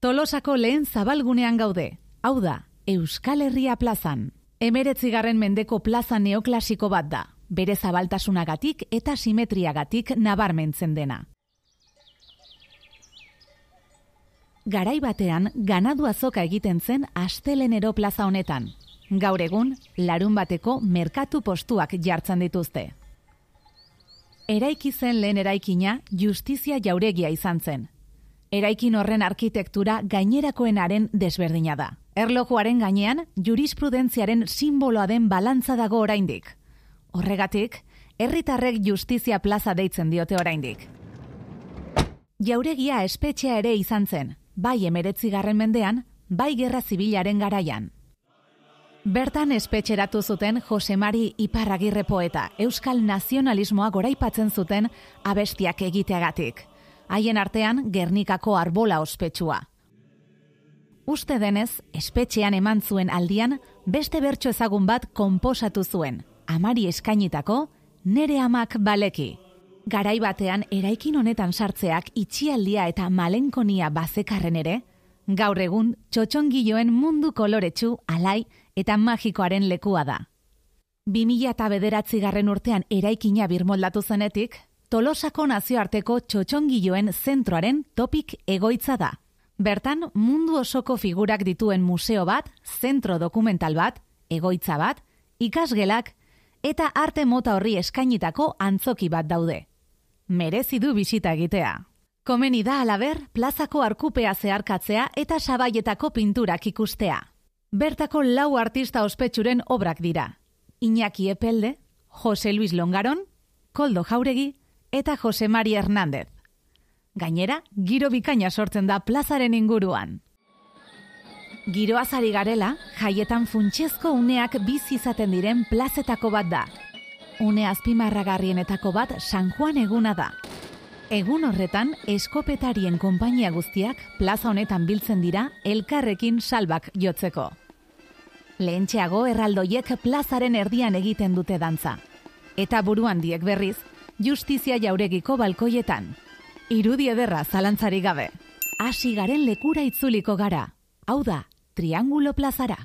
Tolosako lehen zabalgunean gaude, hau da, Euskal Herria plazan. Emeretzigarren mendeko plaza neoklasiko bat da, bere zabaltasunagatik eta simetriagatik nabarmentzen dena. Garai batean, ganadu azoka egiten zen astelenero plaza honetan. Gaur egun, larun bateko merkatu postuak jartzen dituzte. Eraiki zen lehen eraikina justizia jauregia izan zen, eraikin horren arkitektura gainerakoenaren desberdina da. Erlojuaren gainean, jurisprudentziaren simboloa den balantza dago oraindik. Horregatik, herritarrek justizia plaza deitzen diote oraindik. Jauregia espetxea ere izan zen, bai emeretzigarren mendean, bai gerra zibilaren garaian. Bertan espetxeratu zuten Josemari Iparragirre poeta, Euskal Nazionalismoa goraipatzen zuten abestiak egiteagatik haien artean Gernikako arbola ospetsua. Uste denez, espetxean eman zuen aldian, beste bertso ezagun bat konposatu zuen, amari eskainitako, nere amak baleki. Garai batean eraikin honetan sartzeak itxialdia eta malenkonia bazekarren ere, gaur egun txotxongiloen mundu koloretsu, alai eta magikoaren lekua da. 2000 eta bederatzi garren urtean eraikina birmoldatu zenetik, Tolosako nazioarteko txotxongiloen zentroaren topik egoitza da. Bertan, mundu osoko figurak dituen museo bat, zentro dokumental bat, egoitza bat, ikasgelak eta arte mota horri eskainitako antzoki bat daude. Merezi du bisita egitea. Komeni da alaber, plazako arkupea zeharkatzea eta sabaietako pinturak ikustea. Bertako lau artista ospetsuren obrak dira. Iñaki Epelde, Jose Luis Longaron, Koldo Jauregi eta Jose Mari Hernández. Gainera, giro bikaina sortzen da plazaren inguruan. Giroazari garela, jaietan funtsezko uneak bizi izaten diren plazetako bat da. Une azpimarragarrienetako bat San Juan eguna da. Egun horretan, eskopetarien konpainia guztiak plaza honetan biltzen dira elkarrekin salbak jotzeko. Lehentxeago erraldoiek plazaren erdian egiten dute dantza. Eta buruan diek berriz, justizia jauregiko balkoietan. Irudi ederra zalantzari gabe. Hasi garen lekura itzuliko gara. Hau da, Triangulo Plazara.